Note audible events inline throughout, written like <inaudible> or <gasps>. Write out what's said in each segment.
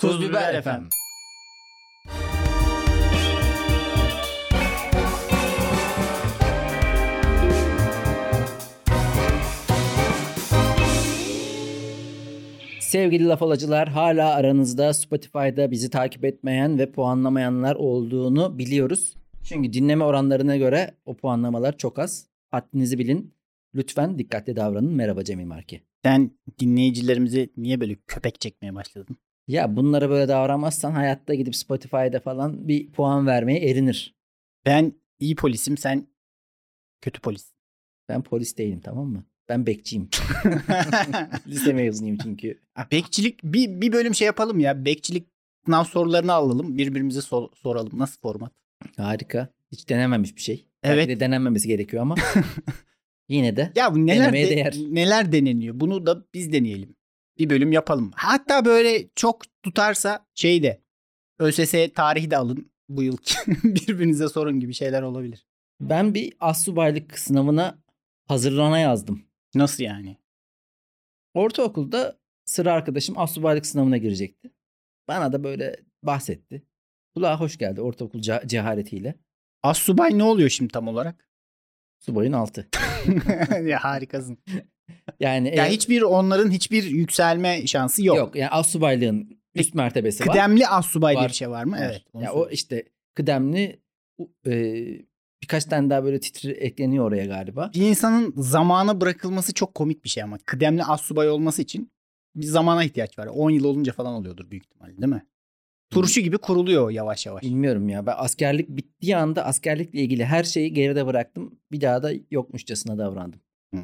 Tuz Biber efendim. Sevgili laf alacılar hala aranızda Spotify'da bizi takip etmeyen ve puanlamayanlar olduğunu biliyoruz. Çünkü dinleme oranlarına göre o puanlamalar çok az. Haddinizi bilin. Lütfen dikkatli davranın. Merhaba Cemil Marki. Sen dinleyicilerimizi niye böyle köpek çekmeye başladın? Ya bunlara böyle davranmazsan hayatta gidip Spotify'da falan bir puan vermeye erinir. Ben iyi polisim, sen kötü polis. Ben polis değilim tamam mı? Ben bekçiyim. <laughs> <laughs> Lise mezunuyum çünkü. Bekçilik bir, bir bölüm şey yapalım ya. Bekçilik sınav sorularını alalım. Birbirimize sor- soralım. Nasıl format? Harika. Hiç denememiş bir şey. Belki Evet. de denenmemesi gerekiyor ama <laughs> yine de Ya bu neler de- değer. neler deneniyor? Bunu da biz deneyelim. Bir bölüm yapalım. Hatta böyle çok tutarsa şey de ÖSS tarihi de alın bu yıl <laughs> birbirinize sorun gibi şeyler olabilir. ben bir astsubaylık sınavına hazırlana yazdım. Nasıl yani? Ortaokulda sıra arkadaşım astsubaylık sınavına girecekti. Bana da böyle bahsetti. Kulağa hoş geldi ortaokul ce- cehaletiyle. Assubay ne oluyor şimdi tam olarak? Subayın altı. <laughs> ya harikasın. <laughs> Yani Ya e, hiçbir onların hiçbir yükselme şansı yok. yok. Yani astsubaylığın üst mertebesi var. Kıdemli assubay diye Var. bir şey var mı? Var. Evet. onu Ya o işte kıdemli e, birkaç tane daha böyle titri ekleniyor oraya galiba. bir insanın zamana bırakılması çok komik bir şey ama kıdemli assubay olması için bir zamana ihtiyaç var. 10 yıl olunca falan oluyordur büyük ihtimalle değil mi? Turşu gibi kuruluyor yavaş yavaş. Bilmiyorum ya. Ben askerlik bittiği anda askerlikle ilgili her şeyi geride bıraktım. Bir daha da yokmuşçasına davrandım. Hı.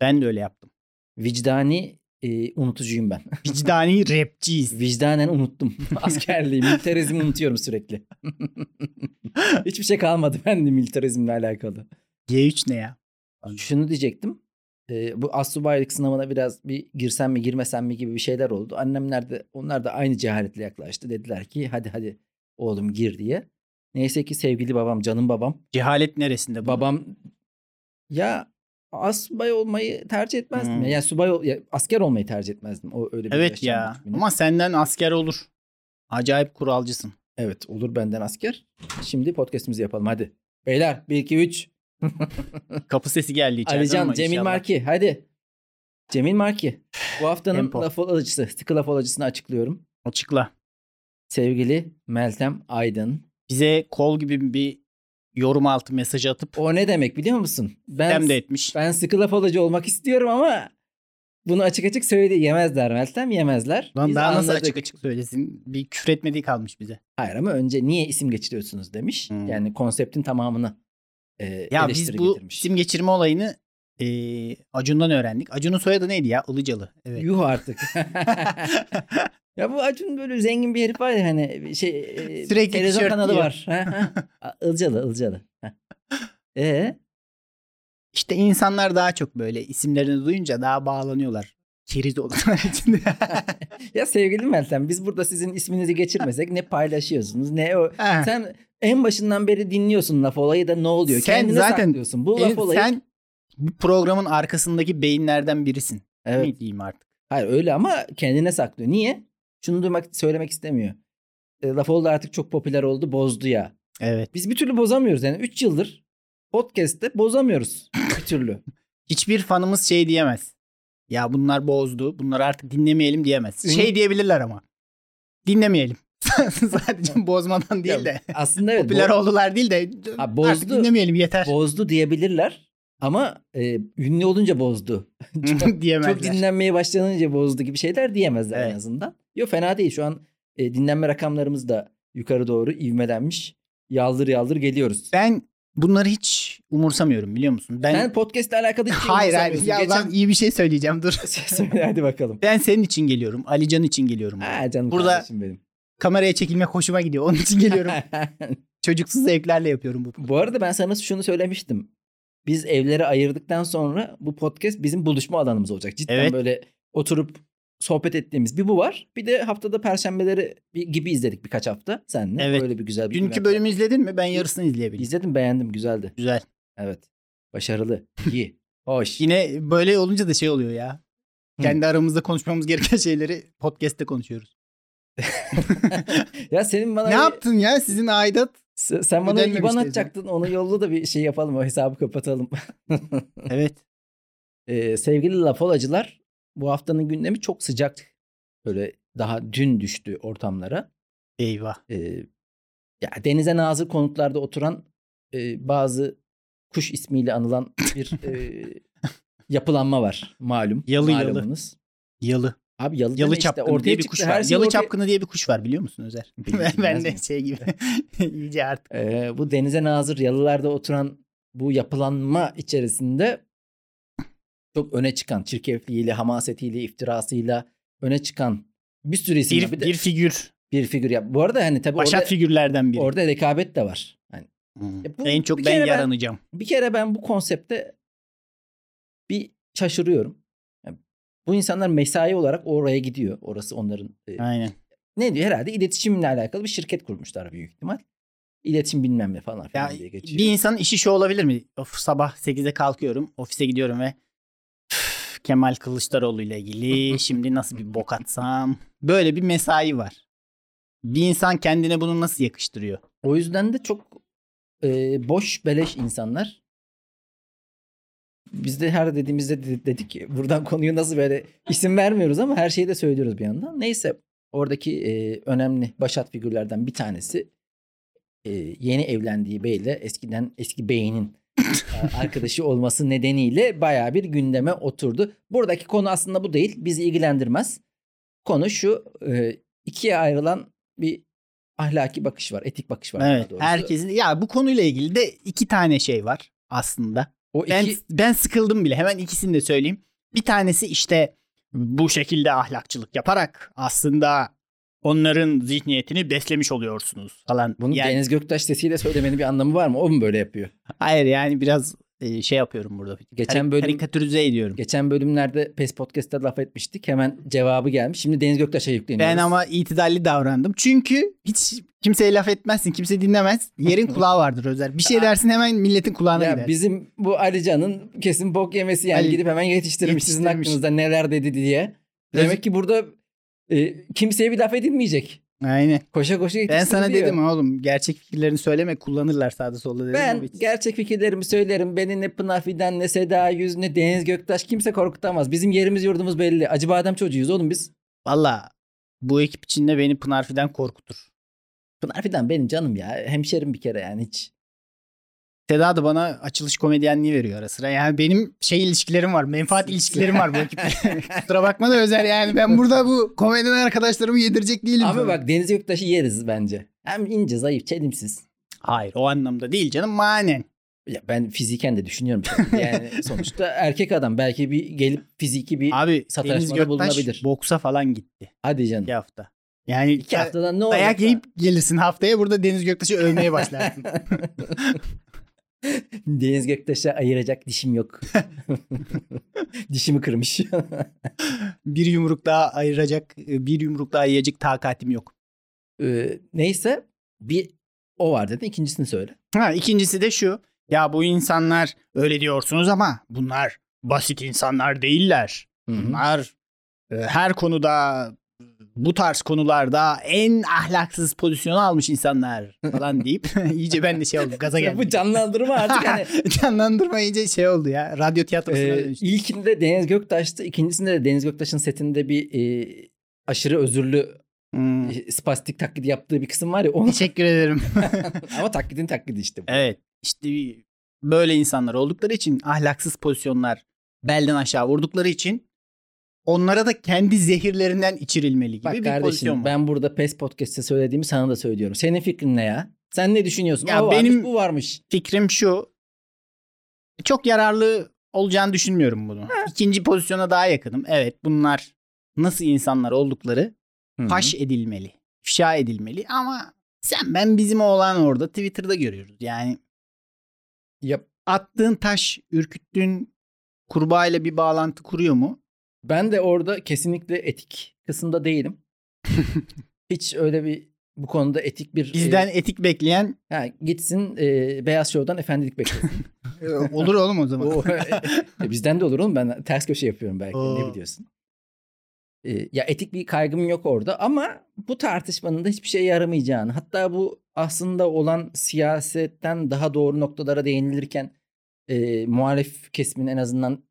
Ben de öyle yaptım. Vicdani e, unutucuyum ben. <laughs> Vicdani rapçiyiz. Vicdanen unuttum. <laughs> Askerliği, militarizmi unutuyorum sürekli. <laughs> Hiçbir şey kalmadı bende militarizmle alakalı. G3 ne ya? Şunu diyecektim. E, bu astsubaylık sınavına biraz bir girsem mi girmesem mi gibi bir şeyler oldu. Annemler de onlar da aynı cehaletle yaklaştı. Dediler ki hadi hadi oğlum gir diye. Neyse ki sevgili babam, canım babam. Cehalet neresinde? bu? Babam ya asubay olmayı tercih etmezdim. Hmm. Ya. Yani subay ol- ya, asker olmayı tercih etmezdim. O öyle bir Evet ya. biçimini. Ama senden asker olur. Acayip kuralcısın. evet olur benden asker. Şimdi podcast'imizi yapalım hadi. Beyler 1 2 3. Kapı sesi geldi içeriden Alican, ama Cemil inşallah. Marki hadi. Cemil Marki. Bu haftanın laf alıcısı, sıkı laf alıcısını açıklıyorum. Açıkla. Sevgili Meltem Aydın. Bize kol gibi bir yorum altı mesaj atıp O ne demek biliyor musun? Ben dem de etmiş. ben sıkı laf alıcı olmak istiyorum ama bunu açık açık söyledi. Yemezler Meltem yemezler. Lan Biz daha nasıl anladık. açık açık söylesin? Bir küfür etmediği kalmış bize. Hayır ama önce niye isim geçiriyorsunuz demiş. Hmm. Yani konseptin tamamını e, Ya eleştiri biz bu getirmiş. isim geçirme olayını e, Acun'dan öğrendik. Acun'un soyadı neydi ya? Ilıcalı. Evet. Yuh artık. <laughs> <laughs> ya bu Acun böyle zengin bir herif var ya hani şey e, Sürekli televizyon kanalı giyiyor. var. <laughs> Ilcalı Ilcalı. Ha. E İşte insanlar daha çok böyle isimlerini duyunca daha bağlanıyorlar. Keriz oldukları <laughs> için. <laughs> ya sevgili Meltem biz burada sizin isminizi geçirmesek ne paylaşıyorsunuz ne o sen en başından beri dinliyorsun laf olayı da ne oluyor? Sen Kendine zaten- saklıyorsun. Bu laf olayı. Sen bu programın arkasındaki beyinlerden birisin. Evet. Ne diyeyim artık? Hayır öyle ama kendine saklıyor. Niye? Şunu duymak söylemek istemiyor. E, laf oldu artık çok popüler oldu bozdu ya. Evet. Biz bir türlü bozamıyoruz yani 3 yıldır podcast'te bozamıyoruz <laughs> bir türlü. Hiçbir fanımız şey diyemez. Ya bunlar bozdu. Bunları artık dinlemeyelim diyemez. Şey diyebilirler ama. Dinlemeyelim. <laughs> Sadece bozmadan değil de. Aslında evet popüler bo- oldular değil de. Ha, Artık bozdu. dinlemeyelim yeter. bozdu diyebilirler ama e, ünlü olunca bozdu. çok, <laughs> diyemezler. çok dinlenmeye başlanınca bozdu gibi şeyler diyemezler en Evet. azından. Yok fena değil şu an e, dinlenme rakamlarımız da yukarı doğru ivmelenmiş. Yaldır yaldır geliyoruz. Ben bunları hiç umursamıyorum biliyor musun? Ben Sen podcast'le alakalı hiç <laughs> şey hayır hayır ya Geçen- ben iyi bir şey söyleyeceğim dur. <laughs> Söyle hadi bakalım. Ben senin için geliyorum. Alican için geliyorum. Ha canım Burada- kardeşim benim. Kameraya çekilmek hoşuma gidiyor. Onun için geliyorum. <laughs> Çocuksuz zevklerle yapıyorum bu. Bu arada ben sana şunu söylemiştim. Biz evleri ayırdıktan sonra bu podcast bizim buluşma alanımız olacak. Cidden Evet. böyle oturup sohbet ettiğimiz bir bu var. Bir de haftada perşembeleri gibi izledik birkaç hafta seninle. Evet. Böyle bir güzel bir Dünkü bölümü var. izledin mi? Ben yarısını izleyebildim. İzledim beğendim güzeldi. Güzel. Evet. Başarılı. iyi. Hoş. Yine böyle olunca da şey oluyor ya. Hı. Kendi aramızda konuşmamız gereken <laughs> şeyleri podcast'te konuşuyoruz. <laughs> ya senin bana ne bir- yaptın ya sizin aidat? sen sen bana IBAN atacaktın. Onu yolla da bir şey yapalım. O hesabı kapatalım. Evet. <laughs> Ee, sevgili lafolacılar bu haftanın gündemi çok sıcak. Böyle daha dün düştü ortamlara. Eyvah. Ee, ya denize nazır konutlarda oturan e, bazı kuş ismiyle anılan bir <laughs> e, yapılanma var malum. Yalı yalı. malumunuz. Yalı. Abi yalı, deme Yalı işte, çapkını ortaya diye bir kuş var. şey Yalı ortaya- çapkını diye bir kuş var biliyor musun Özer? <laughs> Bilmez ben de mi? şey gibi <laughs> iyice artık. Ee, bu denize nazır yalılarda oturan bu yapılanma içerisinde çok öne çıkan çirkefliğiyle, hamasetiyle, iftirasıyla öne çıkan bir sürü isim Bir, var. Bir, de bir figür. bir figür ya. Bu arada hani tabii Başat orada, figürlerden biri. orada rekabet de var. Hani Hmm. Ya bu- en çok ben kere ben- yaranacağım. bir kere ben bu konsepte bir şaşırıyorum. Yani bu insanlar mesai olarak oraya gidiyor. Orası onların e, Aynen. ne diyor herhalde iletişimle alakalı bir şirket kurmuşlar büyük ihtimal. İletişim bilmem ne falan Ya filan diye geçiyor. bir insanın işi şu olabilir mi? Of, sabah 8'de kalkıyorum, ofise gidiyorum ve "Üf, Kemal Kılıçdaroğlu ile ilgili <laughs> şimdi nasıl bir bok atsam? Böyle bir mesai var. Bir insan kendine bunu nasıl yakıştırıyor? O yüzden de çok e, boş beleş insanlar. Biz de her dediğimizde de- dedik ki buradan konuyu nasıl böyle isim vermiyoruz ama her şeyi de söylüyoruz bir yandan. Neyse oradaki e, önemli başat figürlerden bir tanesi e, yeni evlendiği beyle eskiden eski beyinin <laughs> arkadaşı olması nedeniyle baya bir gündeme oturdu. Buradaki konu aslında bu değil. Bizi ilgilendirmez. Konu şu e, ikiye ayrılan bir ahlaki bakış var, etik bakış var. Evet. Herkesin ya bu konuyla ilgili de iki tane şey var aslında. o Ben iki ben sıkıldım bile. Hemen ikisini de söyleyeyim. Bir tanesi işte bu şekilde ahlakçılık yaparak aslında onların zihniyetini beslemiş oluyorsunuz falan. bunu yani, Deniz Göktaş sesiyle söylemenin bir anlamı var mı? O mu böyle yapıyor? Hayır yani biraz e, şey yapıyorum burada. Geçen bölüm- karikatürize ediyorum. Geçen bölümlerde PES Podcast'ta laf etmiştik. Hemen cevabı gelmiş. Şimdi Deniz Göktaş'a yükleniyoruz. Ben ama itidalli davrandım. Çünkü hiç kimseye laf etmezsin. Kimse dinlemez. Yerin <laughs> kulağı vardır Özer. Bir şey dersin hemen milletin kulağına ya gider. bizim bu Alican'ın kesin bok yemesi yani Ali- gidip hemen yetiştirmiş, sizin Yetiştirmiş. hakkınızda neler dedi diye. Demek ki burada e, kimseye bir laf edilmeyecek. Aynen. Koşa koşa Ben sana dedim oğlum gerçek fikirlerini söyleme kullanırlar sağda solda dedim. Ben gerçek fikirlerimi söylerim. Beni ne Pınar Fidan ne Seda Yüz ne Deniz Göktaş kimse korkutamaz. Bizim yerimiz yurdumuz belli. Acıbadem çocuğuyuz oğlum biz. Valla bu ekip içinde beni Pınar Fidan korkutur. Pınar Fidan benim canım ya. Hemşerim bir kere yani hiç. Seda da bana açılış komedyenliği veriyor ara sıra. Yani benim şey ilişkilerim var. Menfaat ilişkilerim var bu ekiple. <laughs> Kusura bakma da Özer yani. Ben burada bu komedyen arkadaşlarımı yedirecek değilim. Abi bak Deniz Göktaş'ı yeriz bence. Hem ince, zayıf, çelimsiz. Hayır o anlamda değil canım manen. Ya ben fiziken de düşünüyorum. <laughs> Yani sonuçta erkek adam belki bir gelip fiziki bir Abi Deniz Göktaş bulunabilir. boksa falan gitti. hadi canım. iki hafta. Yani İki haftadan ne olacak? dayak da? yiyip gelirsin haftaya burada Deniz Göktaş'ı övmeye başlarsın. <laughs> <laughs> Deniz Göktaş'a ayıracak dişim yok. <laughs> Dişimi kırmış. <laughs> bir yumruk daha ayıracak, bir yumruk daha yiyecek takatim yok. Ee, neyse bir o var dedin. İkincisini söyle. Ha, ikincisi de şu. Ya bu insanlar öyle diyorsunuz ama bunlar basit insanlar değiller. Hı hı. Bunlar e, her konuda bu tarz konularda en ahlaksız pozisyonu almış insanlar falan <laughs> deyip <laughs> iyice ben de şey oldu gaza geldim. Bu canlandırma artık hani <laughs> Canlandırma iyice şey oldu ya. Radyo tiyatrosuna Ee, dönüştü. ilkinde Deniz Göktaş'tı. ikincisinde de Deniz Göktaş'ın setinde bir e, aşırı özürlü Hmm. e, spastik taklidi yaptığı bir kısım var ya. Onu... Teşekkür ederim. Ama taklidin taklidi işte. bu. evet işte böyle insanlar oldukları için ahlaksız pozisyonlar belden aşağı vurdukları için onlara da kendi zehirlerinden içirilmeli gibi Bak bir kardeşim pozisyon var. ben burada PES Podcast'te söylediğimi sana da söylüyorum. Senin fikrin ne ya? Sen ne düşünüyorsun? Ya o varmış, benim- bu varmış. Fikrim şu. Çok yararlı olacağını düşünmüyorum bunu. İkinci pozisyona daha yakınım. Evet bunlar nasıl insanlar oldukları Hı hı. faş edilmeli. ifşa edilmeli ama sen ben bizim oğlan orada Twitter'da görüyoruz. Yani Ya, attığın taş ürküttüğün kurbağayla bir bağlantı kuruyor mu? Ben de orada kesinlikle etik kısımda değilim. <laughs> Hiç öyle bir bu konuda etik bir... Bizden e, etik bekleyen ha, gitsin e, Beyaz Show'dan efendilik beklesin. <laughs> olur oğlum o zaman. O, e, bizden de olur oğlum ben ters köşe yapıyorum belki Oo. ne biliyorsun. e, ya etik bir kaygım yok orada ama bu tartışmanın da hiçbir şeye yaramayacağını hatta bu aslında olan siyasetten daha doğru noktalara değinilirken e, muhalif kesimin en azından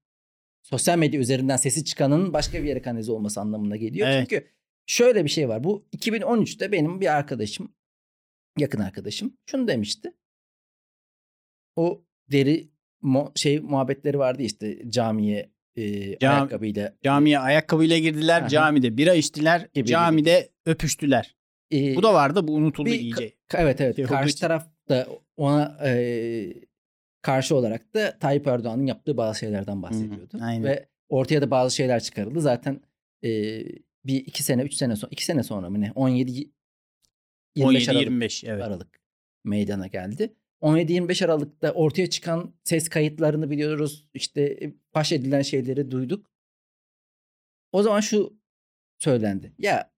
sosyal medya üzerinden sesi çıkanın başka bir yere kanalize olması anlamına geliyor. Evet. Çünkü şöyle bir şey var. Bu 2013'te benim bir arkadaşım, yakın arkadaşım şunu demişti. O deri mu- şey muhabbetleri vardı işte camiye e, Cam- ayakkabıyla. Camiye ayakkabıyla girdiler. Aha. Camide bira içtiler. Gibi, camide öpüştüler. e, Bu da vardı. Bu unutuldu bir- iyice. Evet evet. şey Karşı taraf da ona e, karşı olarak da Tayyip Erdoğan'ın yaptığı bazı şeylerden bahsediyordu. aynen. Ve ortaya da bazı şeyler çıkarıldı. Zaten e, bir iki sene, üç sene sonra, iki sene sonra mı ne? 17 25 Aralık 17-25 evet. Aralık meydana geldi. 17-25 Aralık'ta ortaya çıkan ses kayıtlarını biliyoruz. İşte e, faş edilen şeyleri duyduk. O zaman şu söylendi. Ya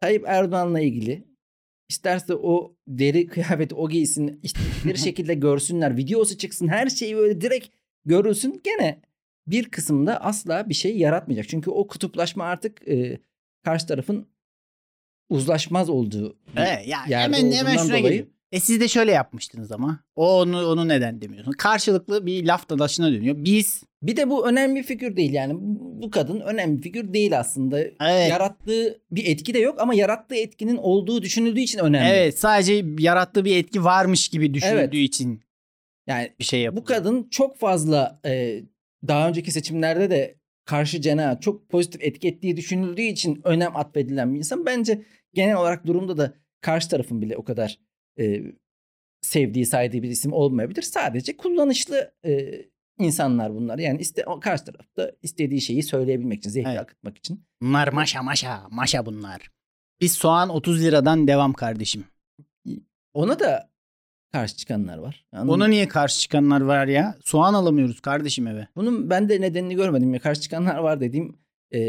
Tayyip Erdoğan'la ilgili isterse o deri <laughs> kıyafeti o giysin istedikleri <laughs> şekilde görsünler. Videosu çıksın her şeyi böyle direkt görülsün. Gene bir kısımda asla bir şey yaratmayacak. Çünkü o kutuplaşma artık e, karşı tarafın uzlaşmaz olduğu Evet, ya yerde hemen hemen olduğundan şuna dolayı- geliyor. E siz de şöyle yapmıştınız ama. O onu onu neden demiyorsun? Karşılıklı bir laf dalaşına dönüyor. Biz Bir de bu önemli bir figür değil yani. Bu kadın önemli bir figür değil aslında. evet, Yarattığı bir etki de yok ama yarattığı etkinin olduğu düşünüldüğü için önemli. evet sadece yarattığı bir etki varmış gibi düşündüğü Evet. için Yani bir şey yapıyor. bu kadın çok fazla e, daha önceki seçimlerde de karşı cenah çok pozitif etki ettiği düşünüldüğü için önem atfedilen bir insan. Bence genel olarak durumda da karşı tarafın bile o kadar e, sevdiği, saydığı bir isim olmayabilir. Sadece kullanışlı e, insanlar bunlar. Yani iste, o karşı tarafta istediği şeyi söyleyebilmek için, zevkli Evet. akıtmak için. Bunlar maşa maşa maşa bunlar. Biz soğan 30 liradan devam kardeşim. Ona da karşı çıkanlar var. Yani Ona niye karşı çıkanlar var ya? Soğan alamıyoruz kardeşim eve. Bunun ben de nedenini görmedim. Ya karşı çıkanlar var dediğim e,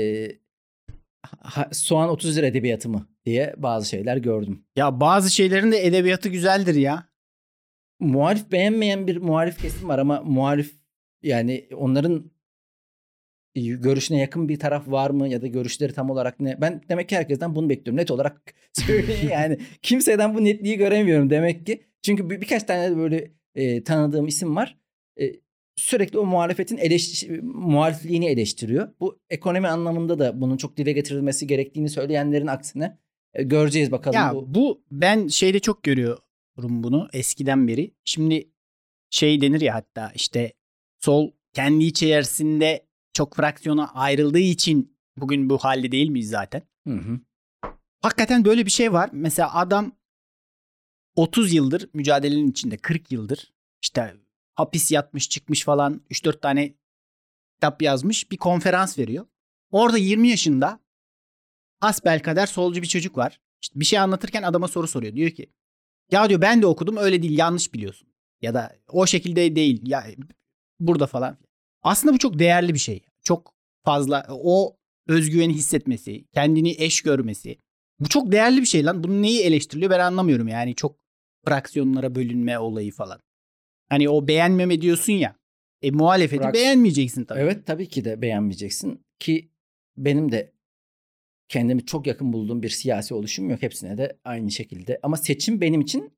ha- soğan 30 lira edebiyatı mı diye bazı şeyler gördüm. Ya bazı şeylerin de edebiyatı güzeldir ya. Muhalif beğenmeyen bir muhalif kesim var ama muhalif yani onların görüşüne yakın bir taraf var mı ya da görüşleri tam olarak ne? Ben demek ki herkesten bunu bekliyorum. Net olarak <laughs> söyleyeyim yani. Kimseden bu netliği göremiyorum demek ki. Çünkü bir, birkaç tane böyle e, tanıdığım isim var. E, sürekli o muhalefetin eleş, muhalifliğini eleştiriyor. Bu ekonomi anlamında da bunun çok dile getirilmesi gerektiğini söyleyenlerin aksine e, göreceğiz bakalım. Ya bu. bu ben şeyde çok görüyorum bunu eskiden beri. Şimdi şey denir ya hatta işte sol kendi içerisinde çok fraksiyona ayrıldığı için bugün bu halde değil miyiz zaten? Hı hı. Hakikaten böyle bir şey var. Mesela adam 30 yıldır mücadelenin içinde 40 yıldır işte hapis yatmış çıkmış falan 3-4 tane kitap yazmış bir konferans veriyor. Orada 20 yaşında hasbelkader solcu bir çocuk var. İşte bir şey anlatırken adama soru soruyor. Diyor ki ya diyor ben de okudum öyle değil yanlış biliyorsun. Ya da o şekilde değil ya burada falan. Aslında bu çok değerli bir şey. Çok fazla o özgüveni hissetmesi, kendini eş görmesi. Bu çok değerli bir şey lan. Bunun neyi eleştiriliyor ben anlamıyorum yani çok fraksiyonlara bölünme olayı falan. Hani o beğenmeme diyorsun ya. E muhalefeti Fraks- beğenmeyeceksin tabii. Evet tabii ki de beğenmeyeceksin ki benim de kendimi çok yakın bulduğum bir siyasi oluşum yok. Hepsine de aynı şekilde. Ama seçim benim için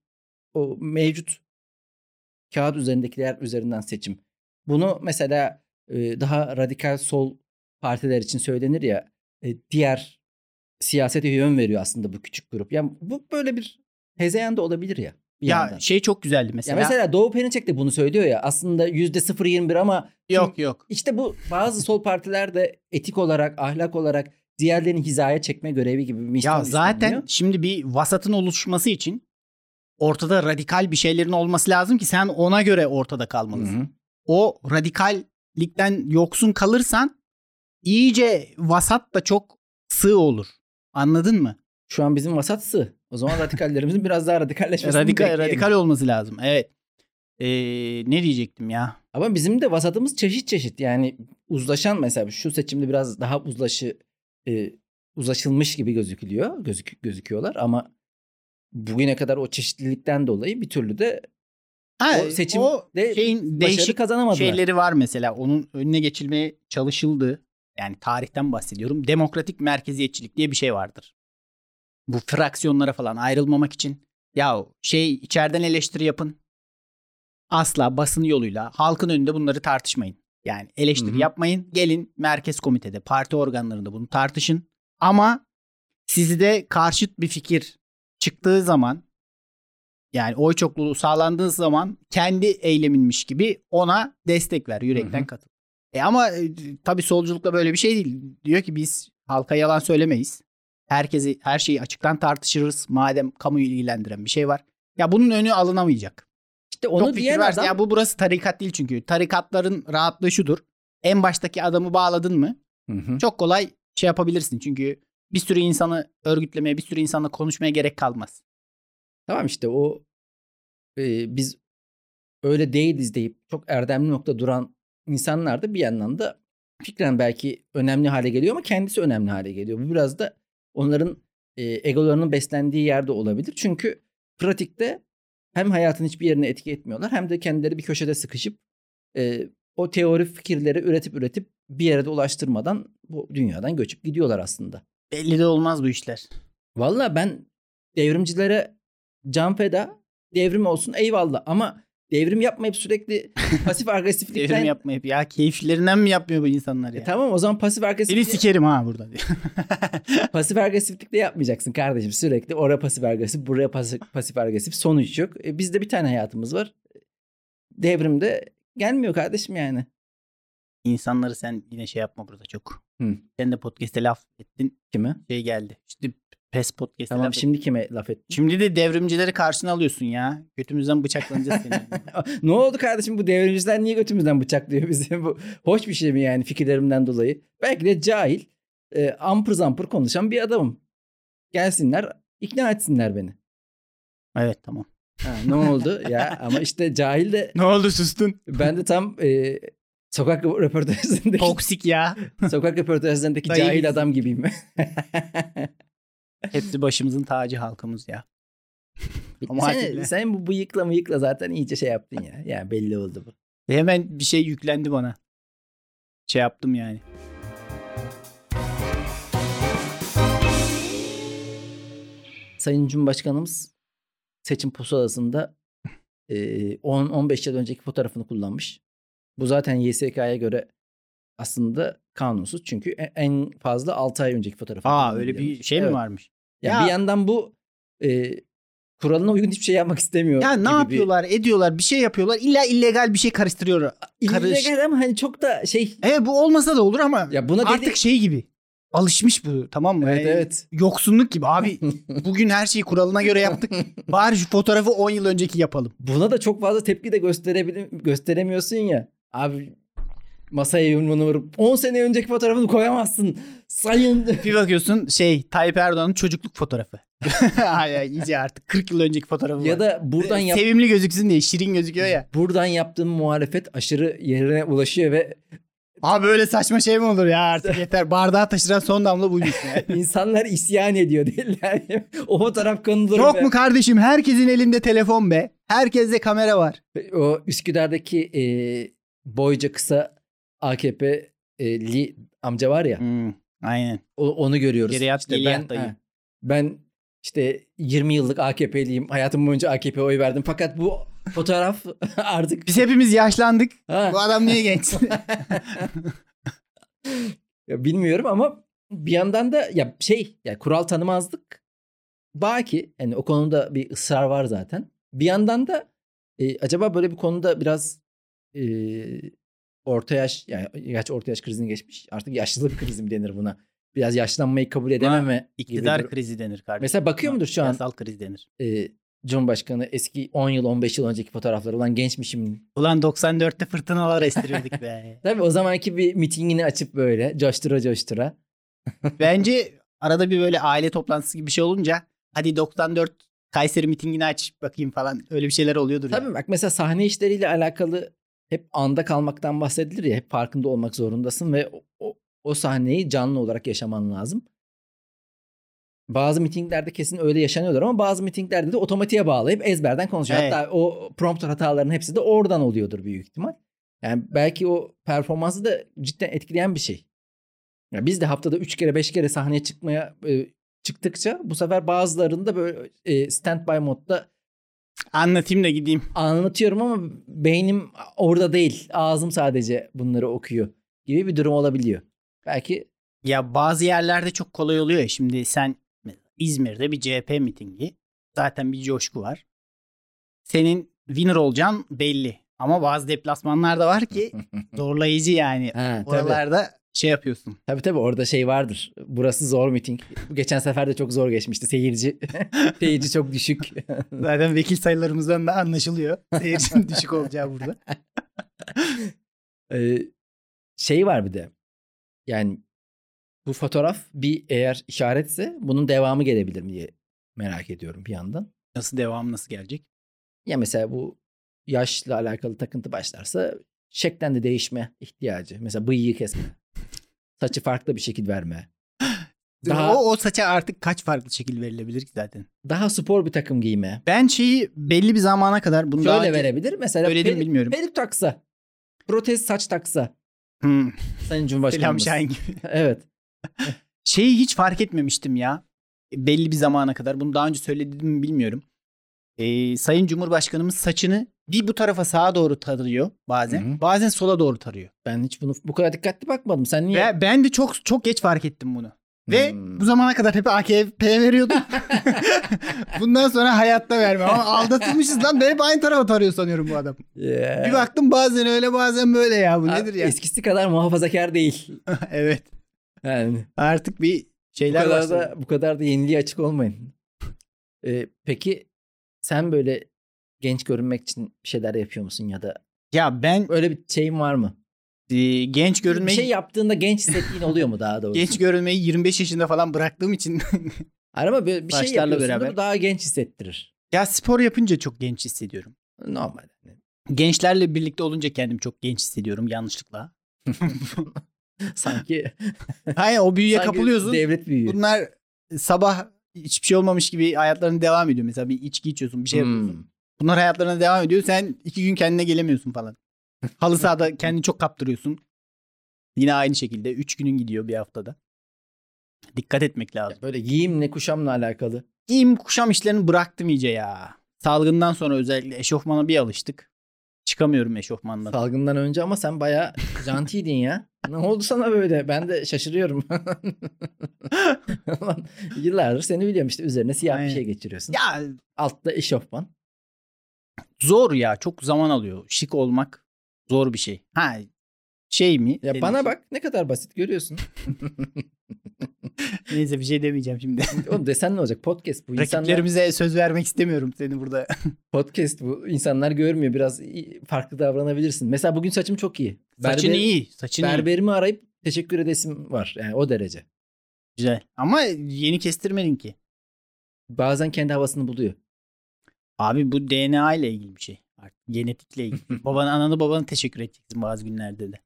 o mevcut kağıt üzerindekiler üzerinden seçim. Bunu mesela e, daha radikal sol partiler için söylenir ya e, diğer siyasete yön veriyor aslında bu küçük grup. Ya bu böyle bir hezeyan da olabilir ya. Bir Ya yandan. şey çok güzeldi Ya mesela. mesela Doğu Perinçek de bunu söylüyor ya. Aslında %0.21 ama yok yok. işte bu bazı sol partiler de etik olarak, ahlak olarak diğerlerini hizaya çekme görevi gibi bir Ya zaten üstleniyor. şimdi bir vasatın oluşması için ortada radikal bir şeylerin olması lazım ki sen ona göre ortada kalmalısın. Hı hı. O radikallikten yoksun kalırsan iyice vasat da çok sığ olur. Anladın mı? Şu an bizim vasatsı. O zaman radikallerimizin biraz daha radikalleşmesini Radikal radikal olması lazım. Evet. Ee, ne diyecektim ya? Ama bizim de vasatımız çeşit çeşit. Yani uzlaşan mesela şu seçimde biraz daha uzlaşı e, uzlaşılmış gibi gözükülüyor. Gözük, gözüküyorlar ama bugüne kadar o çeşitlilikten dolayı bir türlü de Ha, o seçim o şeyin değişik kazanamadılar. şeyleri var mesela. Onun önüne geçilmeye çalışıldı. Yani tarihten bahsediyorum. Demokratik merkeziyetçilik diye bir şey vardır. Bu fraksiyonlara falan ayrılmamak için ya şey içeriden eleştiri yapın. Asla basın yoluyla halkın önünde bunları tartışmayın. Yani eleştiri Hı hı. yapmayın. Gelin merkez komitede, parti organlarında bunu tartışın. Ama sizi de karşıt bir fikir çıktığı zaman yani oy çokluğu sağlandığı zaman kendi eyleminmiş gibi ona destek ver, yürekten Hı hı. katıl. E ama e, tabii solculukla böyle bir şey değil. Diyor ki biz halka yalan söylemeyiz. Herkesi her şeyi açıktan tartışırız madem kamuyu ilgilendiren bir şey var. Ya bunun önü alınamayacak. İşte onu Çok diyen adam Ya bu burası tarikat değil çünkü. Tarikatların rahatlığı şudur. En baştaki adamı bağladın mı Hı hı. çok kolay şey yapabilirsin. Çünkü bir sürü insanı örgütlemeye, bir sürü insanla konuşmaya gerek kalmaz. Tamam işte o e, biz öyle değiliz deyip çok erdemli nokta duran insanlar da bir yandan da fikren belki önemli hale geliyor ama kendisi önemli hale geliyor. Bu biraz da onların e, egolarının beslendiği yerde olabilir. Çünkü pratikte hem hayatın hiçbir yerine etki etmiyorlar hem de kendileri bir köşede sıkışıp e, o teori fikirleri üretip üretip bir yere de ulaştırmadan bu dünyadan göçüp gidiyorlar aslında. Belli de olmaz bu işler. Valla ben devrimcilere can feda devrim olsun eyvallah ama devrim yapmayıp sürekli <laughs> pasif agresiflikten Devrim yapmayıp ya keyiflerinden mi yapmıyor bu insanlar ya? E tamam o zaman pasif Seni agresiflik sikerim ha burada diye. <laughs> pasif agresiflik de yapmayacaksın kardeşim sürekli oraya pasif agresif buraya pasif, pasif agresif sonuç yok. E, bizde bir tane hayatımız var. Devrimde gelmiyor kardeşim yani. İnsanları sen yine şey yapma burada çok. Hı. Sen de podcast'te laf ettin. Kime? Şey geldi. İşte PES podcast'te Tamam şimdi kime laf ettin? Şimdi de devrimcileri karşına alıyorsun ya. Götümüzden bıçaklanacağız seni. <laughs> ne oldu kardeşim bu devrimciler niye götümüzden bıçaklıyor bizi? Bu hoş bir şey mi yani fikirlerimden dolayı? Belki de cahil, e, ampır zampır konuşan bir adamım. Gelsinler, ikna etsinler beni. evet tamam. Ha, ne oldu ya? Ama işte cahil de Ne oldu sustun? ben de tam e, sokak röportajlarındaki Toksik ya. sokak röportajlarındaki cahil adam gibiyim. <laughs> Hepsi başımızın tacı halkımız ya. Ama sen, sen bu bıyıkla mıyıkla zaten iyice şey yaptın ya. Yani belli oldu bu. Ve hemen bir şey yüklendi bana. Şey yaptım yani. Sayın Cumhurbaşkanımız seçim pusulasında e, 10-15 yıl önceki fotoğrafını kullanmış. Bu zaten YSK'ya göre aslında kanunsuz. Çünkü e- en fazla 6 ay önceki fotoğrafı. Aa öyle bir şey mi Evet. varmış? Yani Ya- bir yandan bu e, kuralına uygun hiçbir şey yapmak istemiyor. Ya ne gibi bir- yapıyorlar, ediyorlar, bir şey yapıyorlar. İlla illegal bir şey karıştırıyor. Karış. İllegal ama hani çok da şey. Evet bu olmasa da olur ama Ya buna artık dedi- şey gibi. Alışmış bu tamam mı? Evet Yani evet. Yoksunluk gibi abi. <laughs> Bugün her şeyi kuralına göre yaptık. Bari şu fotoğrafı 10 yıl önceki yapalım. Buna da çok fazla tepki de gösterebilir, gösteremiyorsun ya. Abi masaya yumruğunu vurup 10 sene önceki fotoğrafını koyamazsın. Sayın. <laughs> Bir bakıyorsun şey Tayyip Erdoğan'ın çocukluk fotoğrafı. <laughs> Ay, iyice artık 40 yıl önceki fotoğrafı ya var. da buradan yap Sevimli gözüksün diye şirin gözüküyor ya. buradan yaptığım muhalefet aşırı yerine ulaşıyor ve Abi böyle saçma şey mi olur ya artık yeter. Bardağı taşıran son damla buymuş ya. <laughs> insanlar isyan ediyor değiller. o fotoğraf konulur. Yok ve- mu kardeşim? Herkesin elinde telefon be. Herkeste kamera var. O Üsküdar'daki e, boyca kısa AKP'li amca var ya. Hmm, aynen. O- onu görüyoruz. Geriye at, İşte ben, ha, ben işte 20 yıllık AKP'liyim. Hayatım boyunca AKP'ye oy verdim. Fakat bu fotoğraf <laughs> artık Biz hepimiz yaşlandık. Ha. Bu adam niye genç? <laughs> Ya bilmiyorum ama bir yandan da ya şey ya kural tanımazlık baki yani o konuda bir ısrar var zaten. Bir yandan da e, acaba böyle bir konuda biraz e, orta yaş yani gerçi orta yaş krizini geçmiş. Artık yaşlılık krizi mi denir buna? Biraz yaşlanmayı kabul edememe gibi İktidar bir- krizi denir kardeşim. Mesela bakıyor mudur şu an Yasal kriz denir. e, Cumhurbaşkanı eski 10 yıl 15 yıl önceki fotoğrafları olan gençmişim. Ulan 94'te fırtınalar estiriyorduk be. <laughs> Tabii o zamanki bir mitingini açıp böyle coştura coştura. <laughs> Bence arada bir böyle aile toplantısı gibi bir şey olunca hadi 94 Kayseri mitingini aç bakayım falan öyle bir şeyler oluyordur. Tabii bak mesela sahne işleriyle alakalı hep anda kalmaktan bahsedilir ya hep farkında olmak zorundasın ve o, o, o sahneyi canlı olarak yaşaman lazım. Bazı mitinglerde kesin öyle yaşanıyorlar ama bazı mitinglerde de otomatiğe bağlayıp ezberden konuşuyor. Evet. Hatta o prompter hatalarının hepsi de oradan oluyordur büyük ihtimal. Yani belki o performansı da cidden etkileyen bir şey. Ya biz de haftada 3 kere 5 kere sahneye çıkmaya e, çıktıkça bu sefer bazılarında böyle e, standby modda Anlatayım da gideyim. anlatıyorum ama beynim orada değil. Ağzım sadece bunları okuyor gibi bir durum olabiliyor. Belki Ya bazı yerlerde çok kolay oluyor ya. Şimdi sen İzmir'de bir CHP mitingi. Zaten bir coşku var. Senin winner olacağın belli. Ama bazı deplasmanlar da var ki <laughs> zorlayıcı yani. ha, tabii. Oralarda şey yapıyorsun. Tabii tabii orada şey vardır. Burası zor miting. Geçen sefer de çok zor geçmişti. Seyirci <laughs> seyirci çok düşük. <laughs> Zaten vekil sayılarımızdan da anlaşılıyor. Seyircinin <laughs> düşük olacağı burada. Ee, şey var bir de. Yani bu fotoğraf bir eğer işaretse bunun devamı gelebilir mi diye merak ediyorum bir yandan. Nasıl devam nasıl gelecek? Ya mesela bu yaşla alakalı takıntı başlarsa şeklen de değişme ihtiyacı. Mesela bıyığı kesme. Saçı farklı bir şekil verme. <gasps> Daha O, o saça artık kaç farklı şekil verilebilir ki zaten? daha spor bir takım giyme. Ben şeyi belli bir zamana kadar bunu daha Şöyle önce verebilir. Mesela söyledim peri- bilmiyorum. peruk taksa. Protez saç taksa. Hmm, Sayın Selam Cumhurbaşkanımız. Şahin gibi. evet. Şeyi hiç fark etmemiştim ya. Belli bir zamana kadar. Bunu daha önce söyledim mi bilmiyorum. Ee, Sayın Cumhurbaşkanımız saçını bir bu tarafa sağa doğru tarıyor bazen. Hı hı. Bazen sola doğru tarıyor. Ben hiç bunu bu kadar dikkatli bakmadım. Sen niye? Ve ben de çok çok geç fark ettim bunu. Ve Hmm. bu zamana kadar hep AKP'ye veriyordum. <laughs> <laughs> Bundan sonra hayatta vermem. Ama aldatılmışız lan. Ben hep aynı tarafa tarıyor sanıyorum bu adam. Yeah. Bir baktım bazen öyle bazen böyle ya. Bu Ha, nedir ya? Eskisi kadar muhafazakar değil. <laughs> evet. Yani Artık bir bu şeyler kadar başladı. da bu kadar da yeniliğe açık olmayın. Ee, peki sen böyle genç görünmek için bir şeyler yapıyor musun ya da Ya ben öyle bir şeyin var mı? e, genç Bir görünmeyi şey yaptığında genç hissettiğin oluyor mu daha doğrusu? genç görünmeyi 25 yaşında falan bıraktığım için <laughs> Hayır ama bir, bir şey Saçlarla yapıyorsun beraber. daha genç hissettirir. ya spor yapınca çok genç hissediyorum. Normal. Gençlerle birlikte olunca kendimi çok genç hissediyorum yanlışlıkla. <laughs> sanki Hayır o büyüye sanki kapılıyorsun. Devlet büyüğü. Bunlar sabah hiçbir şey olmamış gibi hayatlarına devam ediyor. Mesela bir içki içiyorsun bir şey yapıyorsun. Hmm. Bunlar hayatlarına devam ediyor. Sen iki gün kendine gelemiyorsun falan. <laughs> Halı sahada kendini çok kaptırıyorsun. Yine aynı şekilde. Üç günün gidiyor bir haftada. Dikkat etmek lazım. Böyle giyimle kuşamla alakalı. Giyim kuşam işlerini bıraktım iyice ya. Salgından sonra özellikle eşofmana bir alıştık. Çıkamıyorum eşofmandan. Salgından önce ama sen bayağı jantiydin ya. Ne oldu sana böyle? Ben de şaşırıyorum. Yıllardır seni biliyorum işte üzerine siyah Aynen. bir şey geçiriyorsun. ya Altta eşofman. zor ya. Çok zaman alıyor. Şık olmak zor bir şey. Ha şey mi? Ya bana için? bak ne kadar basit görüyorsun. <laughs> <laughs> Neyse bir şey demeyeceğim şimdi. <laughs> Oğlum desen ne olacak? Podcast bu. İnsanlar, Rakiplerimize söz vermek istemiyorum seni burada. <laughs> podcast bu. İnsanlar görmüyor. Biraz iyi- farklı davranabilirsin. Mesela bugün saçım çok iyi. Saçın Berber- iyi. Saçın iyi. Berberimi arayıp teşekkür edesim var. Yani o derece. Güzel. Ama yeni kestirmedin ki. Bazen kendi havasını buluyor. Abi bu DNA ile ilgili bir şey. Genetikle ilgili. Babanı ananı babanı teşekkür edeceksin bazı günlerde de.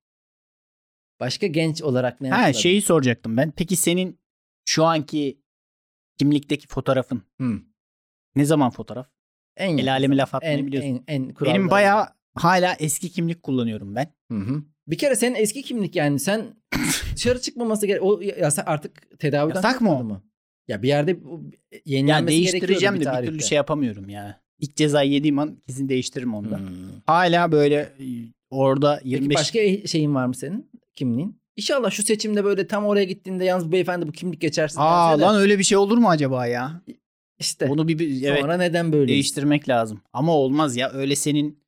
Başka genç olarak ne Ha şeyi soracaktım ben. Peki senin şu anki kimlikteki fotoğrafın Hı. ne zaman fotoğraf? En El alemi laf atmayı en, biliyorsun. En, en Benim bayağı hala eski kimlik kullanıyorum ben. Hı hı. Bir kere senin eski kimlik yani sen <coughs> dışarı çıkmaması gerek. O yasak artık tedaviden Yasak mı mı? Ya bir yerde bu Ya yenilenmesi değiştireceğim de bir bir türlü şey yapamıyorum ya. İlk cezayı yediğim an kesin değiştiririm onu da. Hmm. Hala böyle e, orada Peki 25 başka e- şeyin var mı senin? Kimliğin? İnşallah şu seçimde böyle tam oraya gittiğinde yalnız bu beyefendi bu kimlik geçersin. Aa de lan öyle bir şey olur mu acaba ya? işte Onu bir, bir evet sonra neden böyle? değiştirmek lazım. Ama olmaz ya öyle senin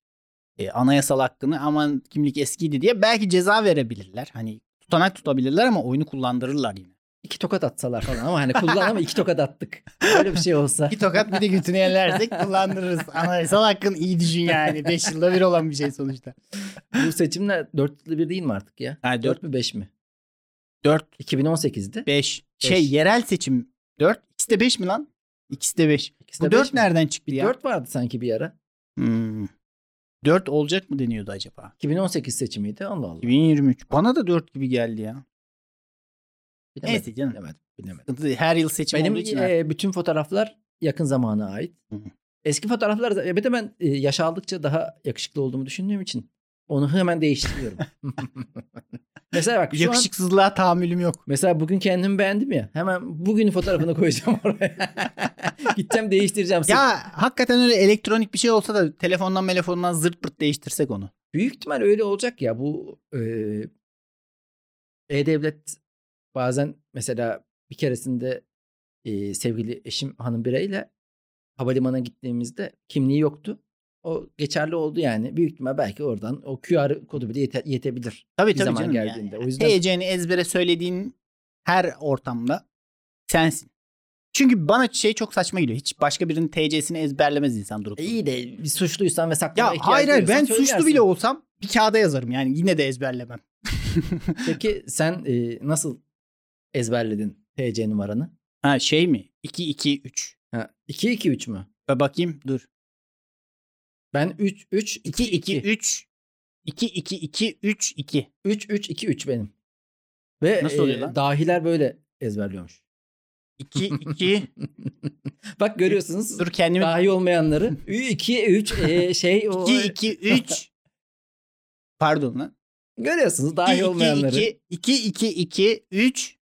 e, anayasal hakkını aman kimlik eskiydi diye belki ceza verebilirler. Hani tutanak tutabilirler ama oyunu kullandırırlar yine. İki tokat atsalar falan ama hani kullan ama iki tokat attık. Böyle bir şey olsa. Bir tokat bir de götünü yerlersek kullandırırız. Anayasal hakkın iyi düşün yani. 5 yılda bir olan bir şey sonuçta. bu seçimler dört yılda bir değil mi artık ya? Ha, Dört dört, mü beş mi? 4, 2018'di. 5. Şey Beş. yerel seçim 4. İkisi de 5 mi lan? İkisi de 5. İkisi de Bu beş 4 mi? nereden çıktı Bir ya? dört vardı sanki bir ara. Hmm. 4 olacak mı deniyordu acaba? 2018 seçimiydi. Allah Allah. 2023. Bana da 4 gibi geldi ya. Bilemedim, Neyse canım. Bilemedim. bilemedim. Her yıl seçim Benim olduğu için. e, bütün fotoğraflar yakın zamana ait. Eski fotoğraflar da- bir de ben e, yaş aldıkça daha yakışıklı olduğumu düşündüğüm için onu hemen değiştiriyorum. <laughs> mesela bak şu an Yakışıksızlığa tahammülüm yok. mesela bugün kendimi beğendim ya. Hemen bugün fotoğrafını koyacağım <laughs> oraya. Gideceğim değiştireceğim. Ya hakikaten öyle elektronik bir şey olsa da telefondan telefondan zırt pırt değiştirsek onu. Büyük ihtimal öyle olacak ya bu e, e-devlet bazen mesela bir keresinde e, sevgili eşim hanım bireyle havalimanına gittiğimizde kimliği yoktu. O geçerli oldu yani. Büyük ihtimal belki oradan o QR kodu bile yete- yetebilir. Tabii Bir tabii zaman canım. geldiğinde. Yani. O yüzden- TC'ni ezbere söylediğin her ortamda sensin. Çünkü bana şey çok saçma geliyor. Hiç başka birinin TC'sini ezberlemez insan durup. E, iyi de bir suçluysan ve Ya saklamaya ihtiyaç hayır hayır ben suçlu bile olsam bir kağıda yazarım yani yine de ezberlemem. Peki sen e, nasıl ezberledin TC numaranı? Ha şey mi? 2 2 3. Ha, 2 2 3 mü? Ve bakayım dur. Ben 3 3 2 2 3 2 2 2 3 2. 3 3 2 3 benim. Ve Nasıl oluyor e, lan? dahiler böyle ezberliyormuş. 2 2 <laughs> Bak görüyorsunuz dur kendimi dahi olmayanları. 2 3 e, şey o 2 2 3 Pardon lan. görüyorsunuz dahi 2 olmayanları. 2 2 2 2 3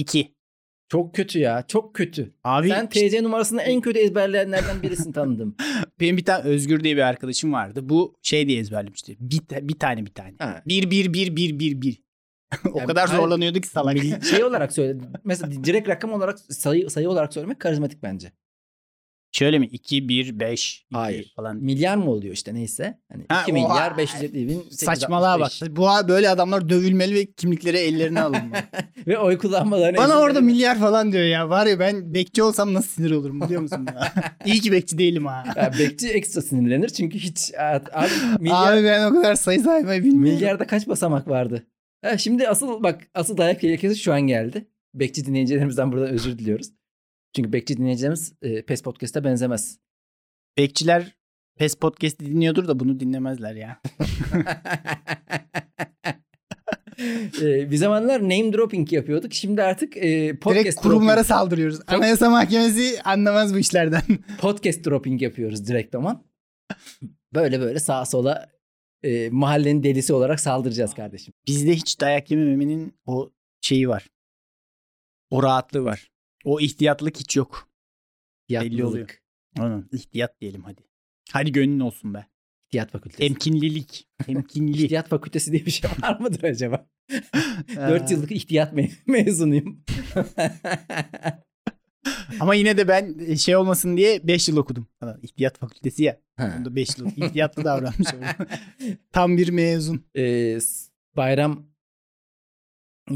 2. Çok kötü ya. Çok kötü. Abi Sen TC numarasını en kötü ezberleyenlerden birisin tanıdım. <laughs> benim bir tane Özgür diye bir arkadaşım vardı. Bu şey diye ezberlemişti. Bir, bir tane bir tane. Ha. 1 1 1 1 1 1. o Yani kadar zorlanıyordu ki salak. <laughs> Şey olarak söyle. Mesela direkt rakam olarak sayı sayı olarak söylemek karizmatik bence. Şöyle mi? 2 1 5 2 Hayır. falan. Milyar mı oluyor işte neyse. Hani Ha, 2 o- milyar 550 bin. Saçmalığa bak. 865. Bu böyle adamlar dövülmeli ve kimlikleri ellerine alınmalı. <laughs> Ve oy kullanmalarını Bana izin orada verin. milyar falan diyor ya. Var ya ben bekçi olsam nasıl sinir olurum biliyor musun? ya? <laughs> İyi ki bekçi değilim ha. Ya bekçi ekstra sinirlenir çünkü hiç abi, milyar, Abi ben o kadar sayı saymayı bilmiyorum. milyarda kaç basamak vardı? Ha, şimdi asıl bak asıl dayak tehlikesi şu an geldi. Bekçi dinleyicilerimizden buradan özür diliyoruz. Çünkü bekçi dinleyicilerimiz e, PES Podcast'a benzemez. Bekçiler PES Podcast'i dinliyordur da bunu dinlemezler ya. <laughs> e, bir zamanlar name dropping yapıyorduk. Şimdi artık e, podcast Direkt kurumlara dropping, saldırıyoruz. Anayasa Mahkemesi anlamaz bu işlerden. <laughs> podcast dropping yapıyoruz direkt aman. Böyle böyle sağa sola e, mahallenin delisi olarak saldıracağız kardeşim. Bizde hiç dayak yememenin o şeyi var. O rahatlığı var. O ihtiyatlık hiç yok. Belli oluyor. Yatlılık. Aynen. İhtiyat diyelim hadi. Hadi gönlün olsun be. İhtiyat fakültesi. Temkinlilik. <laughs> Temkinli. İhtiyat fakültesi diye bir şey var mıdır acaba? <laughs> Ee, 4 yıllık ihtiyat me- <laughs> mezunuyum. Ama yine de ben şey olmasın diye 5 yıl okudum. Ha, İhtiyat fakültesi ya. Ha. Onda 5 yıl ihtiyatlı davranmış. oldum. Tam bir mezun. Ee, s- bayram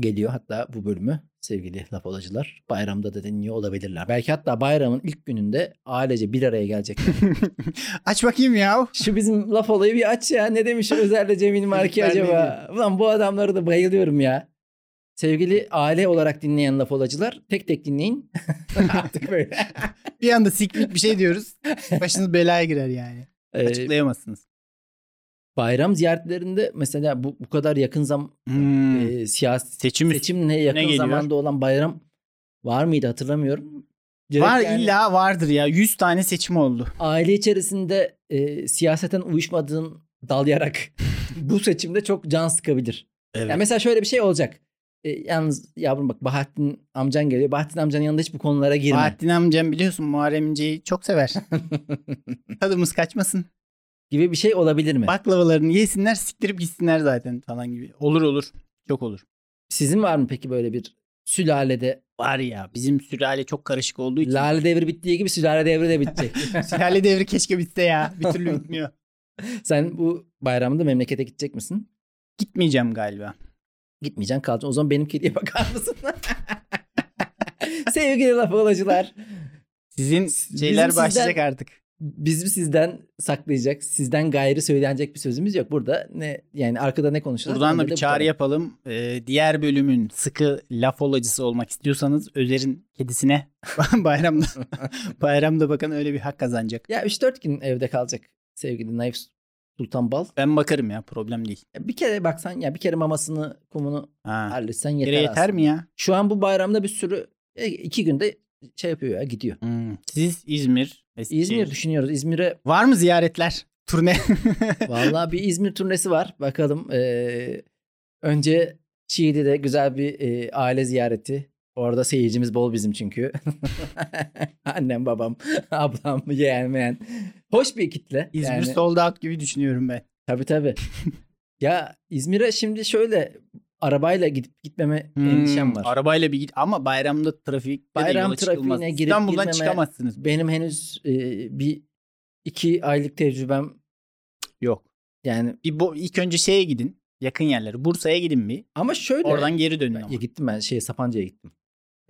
geliyor hatta bu bölümü sevgili laf olacılar. Bayramda da dinliyor olabilirler. Belki hatta bayramın ilk gününde ailece bir araya gelecekler. <laughs> Aç bakayım ya. Şu bizim laf olayı bir aç ya. Ne demiş Özer'le Cemil Marki acaba? Ulan bu adamları da bayılıyorum ya. Sevgili aile olarak dinleyen laf olacılar tek tek dinleyin. <laughs> Artık böyle. <laughs> Bir anda sikmik bir şey diyoruz. Başınız belaya girer yani. Ee, Açıklayamazsınız. Bayram ziyaretlerinde mesela bu, bu kadar yakın zam Hmm. e, siyasi Seçim seçimle yakın geliyor? zamanda olan bayram var mıydı hatırlamıyorum. Direkt var yani illa vardır ya. 100 tane seçim oldu. Aile içerisinde e, siyaseten uyuşmadığın dalyarak <laughs> bu seçimde çok can sıkabilir. Evet. Yani mesela şöyle bir şey olacak. E, yalnız yavrum bak Bahattin amcan geliyor. Bahattin amcanın yanında hiç bu konulara girme. Bahattin amcam biliyorsun Muharrem İnce'yi çok sever. <laughs> Tadımız kaçmasın. Gibi bir şey olabilir mi? Baklavalarını yesinler siktirip gitsinler zaten falan gibi. Olur olur. Çok olur. Sizin var mı peki böyle bir sülalede Var ya bizim sülale çok karışık olduğu için. lale devri bittiği gibi sülale devri de bitecek. <laughs> sülale devri keşke bitse ya. Bir türlü bitmiyor. <laughs> Sen bu bayramda memlekete gidecek misin? Gitmeyeceğim galiba. Gitmeyeceksin kalacaksın. O zaman benim kediye bakar mısın? <laughs> Sevgili laf olacılar. Sizin Bizim şeyler sizden- başlayacak artık. Bizim sizden saklayacak, sizden gayrı söylenecek bir sözümüz yok. Burada ne yani arkada ne konuşulur? Buradan da bir bu çağrı kadar. yapalım. Ee, diğer bölümün sıkı laf olacısı olmak istiyorsanız Özer'in kedisine <laughs> bayramda <laughs> bayramda bakın öyle bir hak kazanacak. Ya 3-4 gün evde kalacak sevgili Naif Sultan Bal. Ben bakarım ya problem değil. Ya Bir kere baksan ya bir kere mamasını kumunu Ha. halletsen Yeter, yeter yeter aslında. mi ya? Şu an bu bayramda bir sürü e, iki günde şey yapıyor ya gidiyor. Hmm. Siz İzmir, Eskişehir. İzmir düşünüyoruz. İzmir'e Var mı ziyaretler? turne. <laughs> Vallahi bir İzmir turnesi var. Bakalım. Ee, önce Çiğli'de güzel bir e, aile ziyareti. Orada seyircimiz bol bizim çünkü. <laughs> Annem, babam, <laughs> ablam, yeğen, meğen. Hoş bir kitle. İzmir Yani- sold out gibi düşünüyorum ben. Tabii tabii. ya İzmir'e şimdi şöyle arabayla gidip gitmeme Hmm, endişem var. Arabayla bir git ama bayramda trafik Bayram trafiğine girip İstanbul'dan çıkamazsınız. Benim henüz e, bir iki aylık tecrübem Yok. yani Bir bo- ilk önce şeye gidin. Yakın yerlere. Bursa'ya gidin bir. ama şöyle Oradan geri dönün Ben- ama. ya gittim ben şey Sapanca'ya gittim.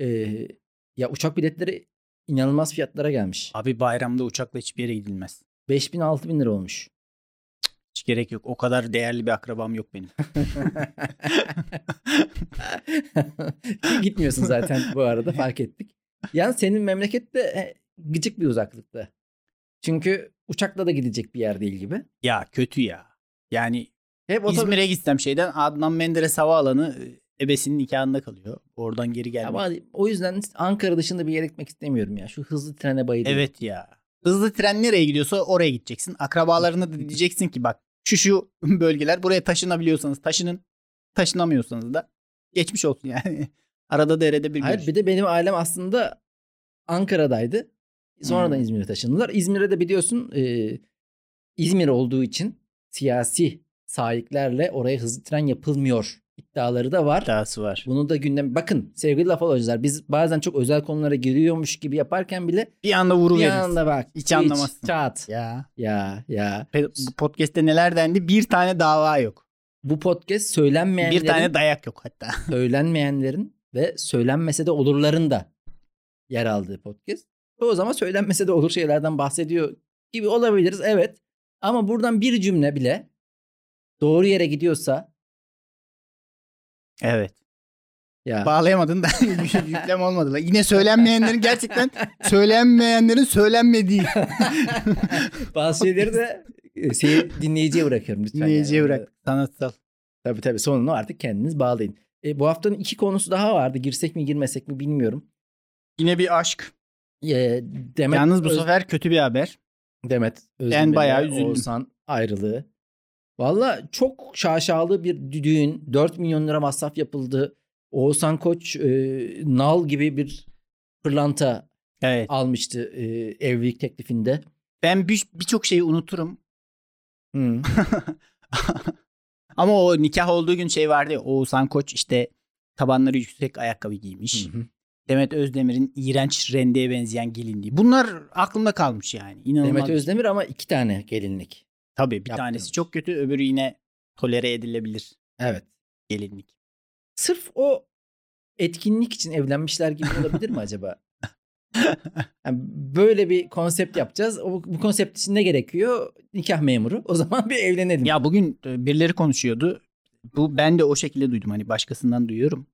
Ee, ya uçak biletleri inanılmaz fiyatlara gelmiş. Abi bayramda uçakla hiçbir yere gidilmez. 5000 6000 lira olmuş. Hiç gerek yok. O kadar değerli bir akrabam yok benim. <laughs> Gitmiyorsun zaten bu arada fark ettik. Yani senin memleket de e, gıcık bir uzaklıkta. Çünkü uçakla da gidecek bir yer değil gibi. ya kötü ya. Yani Hep İzmir'e gitsem şeyden Adnan Menderes Havaalanı e, ebesinin nikahında kalıyor. Oradan geri gelmek. Ama o yüzden Ankara dışında bir yere gitmek istemiyorum ya. Şu hızlı trene bayılıyorum. Evet ya. Hızlı tren nereye gidiyorsa oraya gideceksin. Akrabalarına da <laughs> diyeceksin ki bak şu şu <laughs> bölgeler buraya taşınabiliyorsanız taşının. Taşınamıyorsanız da geçmiş olsun yani. <laughs> Arada derede bir Hayır görüş. bir de benim ailem aslında Ankara'daydı. Sonradan Hmm. İzmir'e taşındılar. İzmir'e de biliyorsun e, İzmir olduğu için siyasi sahiplerle oraya hızlı tren yapılmıyor iddiaları da var. iddiası var. Bunu da gündem bakın sevgili laf olacaklar biz bazen çok özel konulara giriyormuş gibi yaparken bile Bir anda vuru bir anda bak Hiç anlamazsın. Çat. Ya. Ya ya. Bu podcast'te neler dendi? Bir tane dava yok. Bu podcast söylenmeyenlerin, Bir tane dayak yok hatta. <laughs> söylenmeyenlerin ve söylenmese de olurların da yer aldığı podcast. O zaman söylenmese de olur şeylerden bahsediyor gibi olabiliriz evet. Ama buradan bir cümle bile doğru yere gidiyorsa Evet. ya Bağlayamadın da <laughs> yüklem olmadı. Yine söylenmeyenlerin gerçekten <laughs> söylenmeyenlerin söylenmediği. <laughs> bazı şeyleri de seyir, dinleyiciye bırakıyorum lütfen. Dinleyiciye yani. bırak. Sanatsal. Tabii tabii sonunu artık kendiniz bağlayın. E, bu haftanın iki konusu daha vardı. Girsek mi girmesek mi bilmiyorum. Yine bir aşk. E, Demet Yalnız bu Öz- sefer kötü bir haber. Demet Özdemir'le bayağı üzüldüm. Oğuzhan ayrılığı. Valla çok şaşalı bir düğün. 4 milyon lira masraf yapıldı. Oğuzhan Koç e, nal gibi bir pırlanta Evet. almıştı e, evlilik teklifinde. Ben bir- birçok şeyi unuturum. Hı. <laughs> Ama o nikah olduğu gün şey vardı ya Oğuzhan Koç işte tabanları yüksek ayakkabı giymiş. Hı hı. Demet Özdemir'in iğrenç rendeye benzeyen gelinliği. Bunlar aklımda kalmış yani. İnanılmaz. Demet bir şey. Özdemir ama iki tane gelinlik. Tabii bir yaptırmış. tanesi çok kötü öbürü yine tolere edilebilir Evet. gelinlik. Sırf o etkinlik için evlenmişler gibi olabilir mi acaba? <laughs> Yani böyle bir konsept yapacağız. O, bu konsept için ne gerekiyor? Nikah memuru. O zaman bir evlenelim. Ya bugün e, birileri konuşuyordu. Bu ben de o şekilde duydum. Hani başkasından duyuyorum.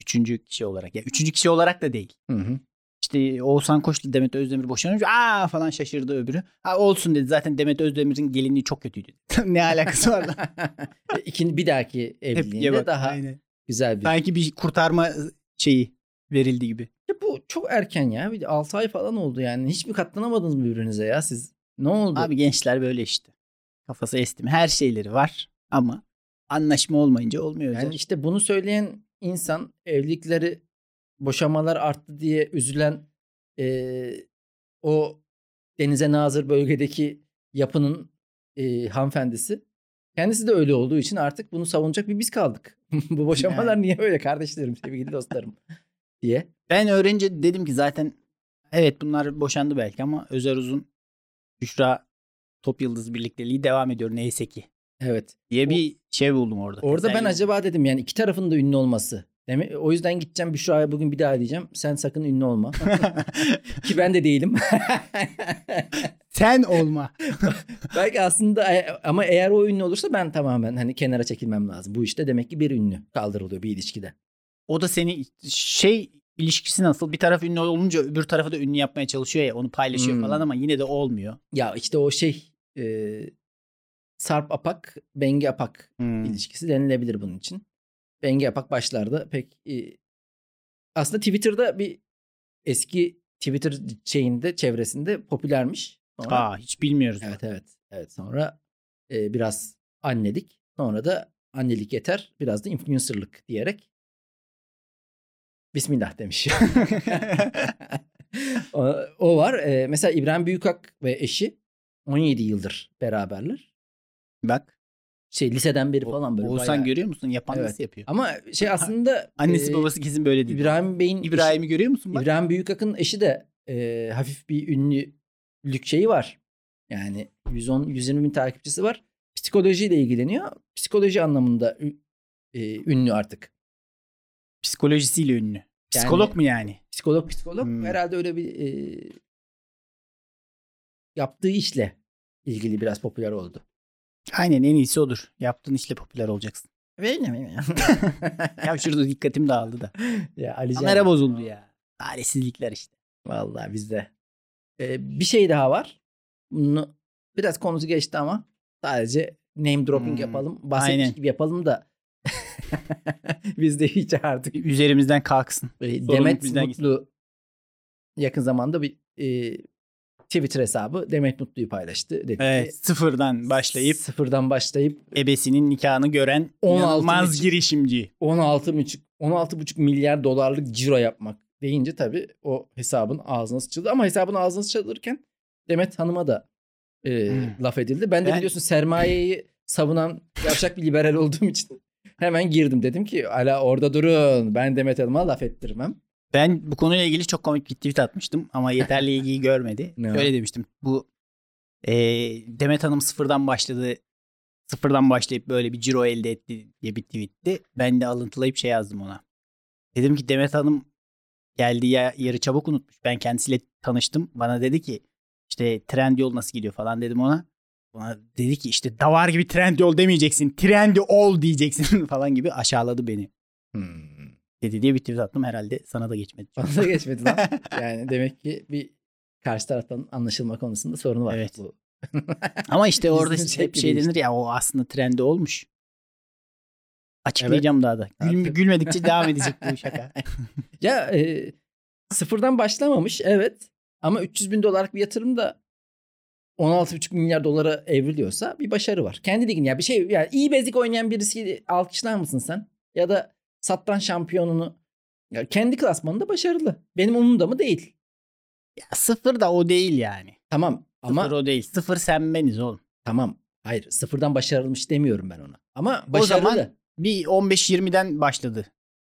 Üçüncü kişi olarak. Ya üçüncü kişi olarak da değil. Hı hı. İşte Oğuzhan Koç'la Demet Özdemir boşanmış. Aa falan şaşırdı öbürü. Ha olsun dedi. Zaten Demet Özdemir'in gelinliği çok kötüydü. <laughs> ne alakası var lan? <laughs> İkinci bir dahaki evliliğinde bak, daha aynen. güzel bir. Sanki bir kurtarma şeyi verildi gibi. Ya bu çok erken ya. Bir de 6 ay falan oldu yani. Hiç mi katlanamadınız mı birbirinize ya siz? Ne oldu? Abi gençler böyle işte. Kafası esti mi? Her şeyleri var ama anlaşma olmayınca olmuyor. yani Yani işte bunu söyleyen insan evlilikleri boşamalar arttı diye üzülen eee, o denize nazır bölgedeki yapının eee, hanımefendisi. Kendisi de öyle olduğu için artık bunu savunacak bir biz kaldık. <laughs> Bu boşamalar Yani. niye böyle kardeşlerim, sevgili dostlarım <laughs> diye. Ben öğrenince dedim ki zaten evet bunlar boşandı belki ama Özer Uzun Büşra Top Yıldız birlikteliği devam ediyor neyse ki Evet. diye O- bir şey buldum orada. Orada ben Teselli acaba dedim yani iki tarafın da ünlü olması. Demi- o yüzden gideceğim Büşra'ya bugün bir daha diyeceğim. Sen sakın ünlü olma. <laughs> Ki ben de değilim. <laughs> Sen olma. <laughs> Belki aslında e- ama eğer o ünlü olursa ben tamamen hani kenara çekilmem lazım. Bu işte demek ki bir ünlü kaldırılıyor bir ilişkide. O da seni şey ilişkisi nasıl? Bir taraf ünlü olunca öbür tarafı da ünlü yapmaya çalışıyor ya onu paylaşıyor Hmm. falan ama yine de olmuyor. Ya işte o şey e, Sarp Apak, Bengi Apak Hmm. ilişkisi denilebilir bunun için. Bengi Apak başlarda pek e, aslında Twitter'da bir eski Twitter şeyinde çevresinde popülermiş. Sonra- Aa hiç bilmiyoruz. Evet evet. Evet sonra e, biraz annelik. Sonra da annelik yeter. Biraz da influencerlık diyerek Bismillah demiş. <laughs> o, o var. E, mesela İbrahim Büyükak ve eşi 17 yıldır beraberler. Bak. Şey liseden beri falan böyle. Oğuzhan bayağı- görüyor musun? Yapan Evet. nasıl yapıyor? Ama şey aslında Annesi e, babası kesin böyle değil. İbrahim Bey'in İbrahim'i görüyor musun? Bak. İbrahim Büyükak'ın eşi de e, hafif bir ünlülük şeyi var. Yani 110-120 bin takipçisi var. Psikolojiyle ilgileniyor. Psikoloji anlamında e, ünlü artık. Psikolojisiyle ünlü. Psikolog mu yani? Psikolog psikolog Hmm. herhalde öyle bir e, yaptığı işle ilgili biraz popüler oldu. Aynen en iyisi odur. Yaptığın işle popüler olacaksın. Öyle mi? <laughs> ya şurada dikkatim dağıldı da. ya Ali Can- Kamera bozuldu ya. Talihsizlikler işte. Vallahi bizde. Ee, bir şey daha var. Bunu biraz konusu geçti ama sadece name dropping Hmm, yapalım. Bahsetmiş aynen. gibi yapalım da <laughs> bizde hiç artık. Üzerimizden kalksın. Ee, Demet Mutlu yakın zamanda bir e, Twitter hesabı Demet Mutlu'yu paylaştı. Dedi Evet, ki, sıfırdan başlayıp sıfırdan başlayıp ebesinin nikahını gören 16 inanılmaz buçuk- girişimci. 16,5 16,5 milyar dolarlık ciro yapmak deyince tabii o hesabın ağzına sıçıldı. Ama hesabın ağzına sıçılırken Demet Hanım'a da e, Hmm. laf edildi. Ben de Ben- biliyorsun sermayeyi savunan yavşak bir liberal olduğum için hemen girdim. Dedim ki ala orada durun ben Demet Hanım'a laf ettirmem. Ben bu konuyla ilgili çok komik bir tweet atmıştım ama yeterli <laughs> ilgiyi görmedi. Ne o? Şöyle demiştim. Bu e, Demet Hanım sıfırdan başladı. Sıfırdan başlayıp böyle bir ciro elde etti diye bir tweetti. Ben de alıntılayıp şey yazdım ona. Dedim ki Demet Hanım geldiği ya- yeri çabuk unutmuş. Ben kendisiyle tanıştım. Bana dedi ki işte trend yol nasıl gidiyor falan dedim ona. Bana dedi ki işte davar gibi trend yol demeyeceksin. Trendi ol diyeceksin <laughs> falan gibi aşağıladı beni. Hmm. Dedi diye bir tweet attım herhalde sana da geçmedi. Bana da geçmedi lan. <laughs> Yani demek ki bir karşı taraftan anlaşılma konusunda sorunu var. Evet. Bu. <laughs> Ama işte orada Yüzünün hep şey denir ya o aslında trendi olmuş. Açıklayacağım daha da. Gül- gülmedikçe devam <laughs> edecek bu şaka. Ya e, sıfırdan başlamamış evet. Ama 300 bin dolarlık bir yatırım da 16,5 milyar dolara evriliyorsa bir başarı var. Kendi ligin ya bir şey yani iyi bezik oynayan birisi alkışlar mısın sen? Ya da satran şampiyonunu ya kendi klasmanında başarılı. Benim umurumda mı değil. ya sıfır da o değil yani. Tamam ama Sıfır o değil. Sıfır sen beniz oğlum. tamam. Hayır sıfırdan başarılmış demiyorum ben ona. Ama başarılı. zaman Bir 15-20'den başladı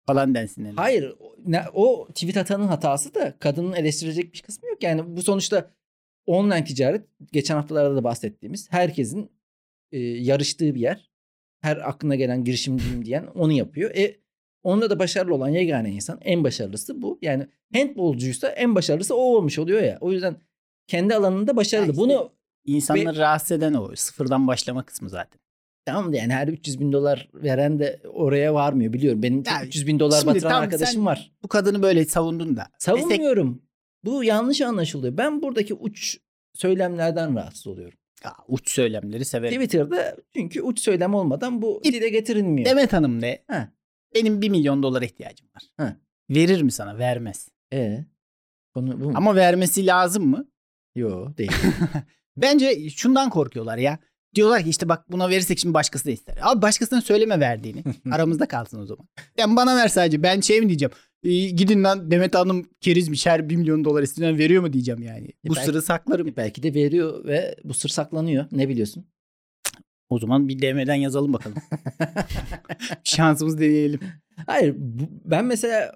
falan densin. yani. Hayır o- o tweet atanın hatası da kadının eleştirecek bir kısmı yok. Yani bu sonuçta online ticaret geçen haftalarda da bahsettiğimiz herkesin e, yarıştığı bir yer. Her aklına gelen girişimciyim diyen onu yapıyor. E onda da başarılı olan yegane insan en başarılısı bu. Yani handbolcuysa en başarılısı o olmuş oluyor ya. O yüzden kendi alanında başarılı. Ya işte- Bunu İnsanları rahatsız eden o. Sıfırdan başlama kısmı zaten. tamam da yani her 300 bin dolar veren de oraya varmıyor biliyorum. Benim çok Ya 300 bin dolar batıran tam arkadaşım var. Bu kadını böyle savundun da. Savunmuyorum. Bu yanlış anlaşılıyor. Ben buradaki uç söylemlerden rahatsız oluyorum. Ya, uç söylemleri severim. Twitter'da çünkü uç söylem olmadan bu dile getirilmiyor. Demet Hanım ne? Ha. Benim 1 milyon dolara ihtiyacım var. Ha. Verir mi sana? Vermez. E konu bu mu? Ama vermesi lazım mı? Yo değil. <laughs> Bence şundan korkuyorlar ya. Diyorlar ki işte bak buna verirsek şimdi başkası da ister. Abi başkasına söyleme verdiğini. <laughs> Aramızda kalsın o zaman. Yani bana ver sadece. Ben şey mi diyeceğim? "Ee, gidin lan Demet Hanım kerizmiş her 1 milyon dolar isteyen veriyor mu diyeceğim yani. Bu belki- sırrı saklarım. <laughs> Belki de veriyor ve bu sır saklanıyor. Ne biliyorsun? O zaman bir DM'den yazalım bakalım. <laughs> Şansımız deneyelim. Hayır bu- ben mesela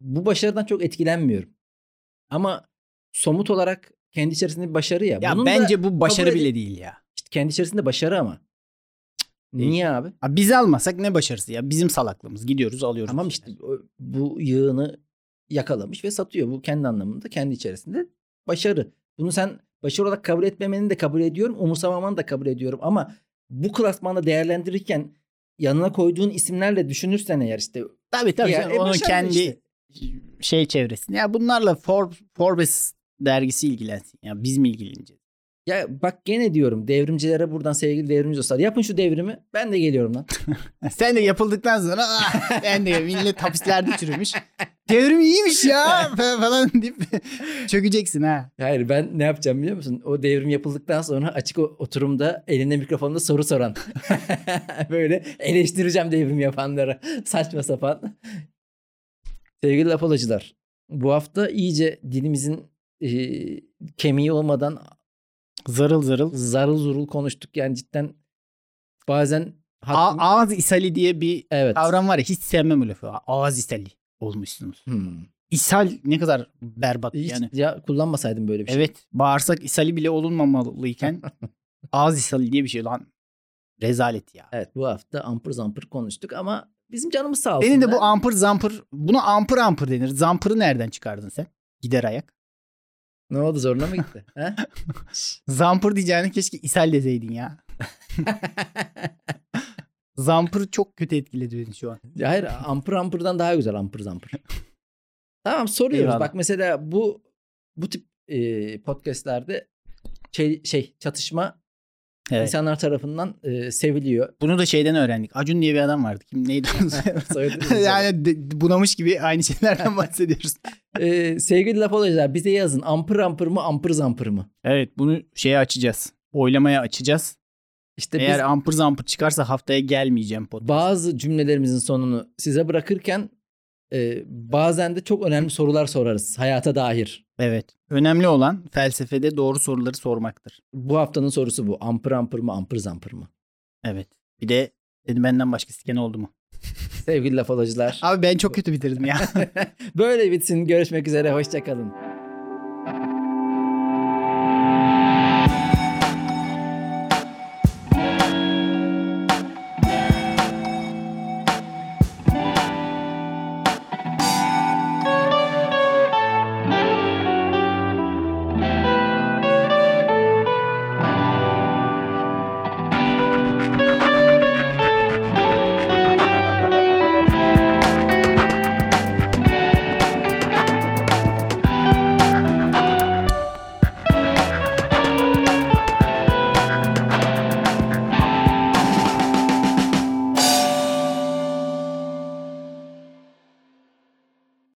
bu başarıdan çok etkilenmiyorum. Ama somut olarak kendi içerisinde bir başarı ya. Ya Bunun bence bu başarı bile değil ya. işte kendi içerisinde başarı ama. Değil. Niye abi? Abi biz almasak ne başarısı ya? Bizim salaklığımız. Gidiyoruz alıyoruz. Tamam işte bu yığını yakalamış ve satıyor. Bu kendi anlamında kendi içerisinde başarı. Bunu sen başarı olarak kabul etmemeni de kabul ediyorum. Umursamamanı da kabul ediyorum. Ama bu klasmanda değerlendirirken yanına koyduğun isimlerle düşünürsen eğer işte Tabii tabii. Ya, e, Onun kendi işte. şey çevresinde. Ya bunlarla For- Forbes dergisi ilgilensin. Ya biz mi ilgileneceğiz? ya bak gene diyorum devrimcilere buradan sevgili devrimci dostlar yapın şu devrimi ben de geliyorum lan. <laughs> Sen de yapıldıktan sonra "Ah, ben de millet hapislerde çürümüş. Devrim iyiymiş ya <laughs> <laughs> falan deyip çökeceksin ha. Hayır ben ne yapacağım biliyor musun? O devrim yapıldıktan sonra açık oturumda elinde mikrofonda soru soran. <laughs> Böyle eleştireceğim devrim yapanları. Saçma sapan. Sevgili apolacılar. Bu hafta iyice dilimizin e, kemiği olmadan Zarıl zarıl. zarıl zurul konuştuk. Yani cidden bazen A- hakkım- ağız ishali diye bir evet. kavram var ya hiç sevmem o lafı. Ağız ishali olmuşsunuz. Hmm. İshal ne kadar berbat Hiç yani. ya kullanmasaydım böyle bir şey. Evet bağırsak ishali bile olunmamalıyken <laughs> ağız ishali diye bir şey lan. Rezalet ya. Evet bu hafta ampır zampır konuştuk ama bizim canımız sağ olsun. Benim de bu ampır zampır buna ampır ampır denir. Zampırı nereden çıkardın sen? Gider ayak. Ne oldu zoruna mı gitti? <laughs> Zampır diyeceğine keşke ishal deseydin ya. <laughs> Zampır çok kötü etkiledi beni şu an. Hayır ampır ampırdan daha güzel ampır zampır. tamam soruyoruz. Eyvallah. Bak mesela bu bu tip e, podcastlerde şey, şey çatışma Evet. insanlar tarafından e, seviliyor. Bunu da şeyden öğrendik. Acun diye bir adam vardı. Kim neydi? <laughs> <laughs> Yani de- bunamış gibi aynı şeylerden <laughs> bahsediyoruz. E, sevgili lapolacılar bize yazın ampır ampır mı ampır zampır mı? Evet bunu şeye açacağız. Oylamaya açacağız. İşte Eğer biz ampır zampır çıkarsa haftaya gelmeyeceğim podcast. bazı cümlelerimizin sonunu size bırakırken e, bazen de çok önemli sorular sorarız hayata dair. evet. Önemli olan felsefede doğru soruları sormaktır. Bu haftanın sorusu bu. Ampır ampır mı ampır zampır mı? Evet. Bir de dedim benden başka siken oldu mu? <laughs> Sevgili lapolacılar. Abi ben çok kötü bitirdim ya. <laughs> Böyle bitsin. Görüşmek üzere. Hoşçakalın.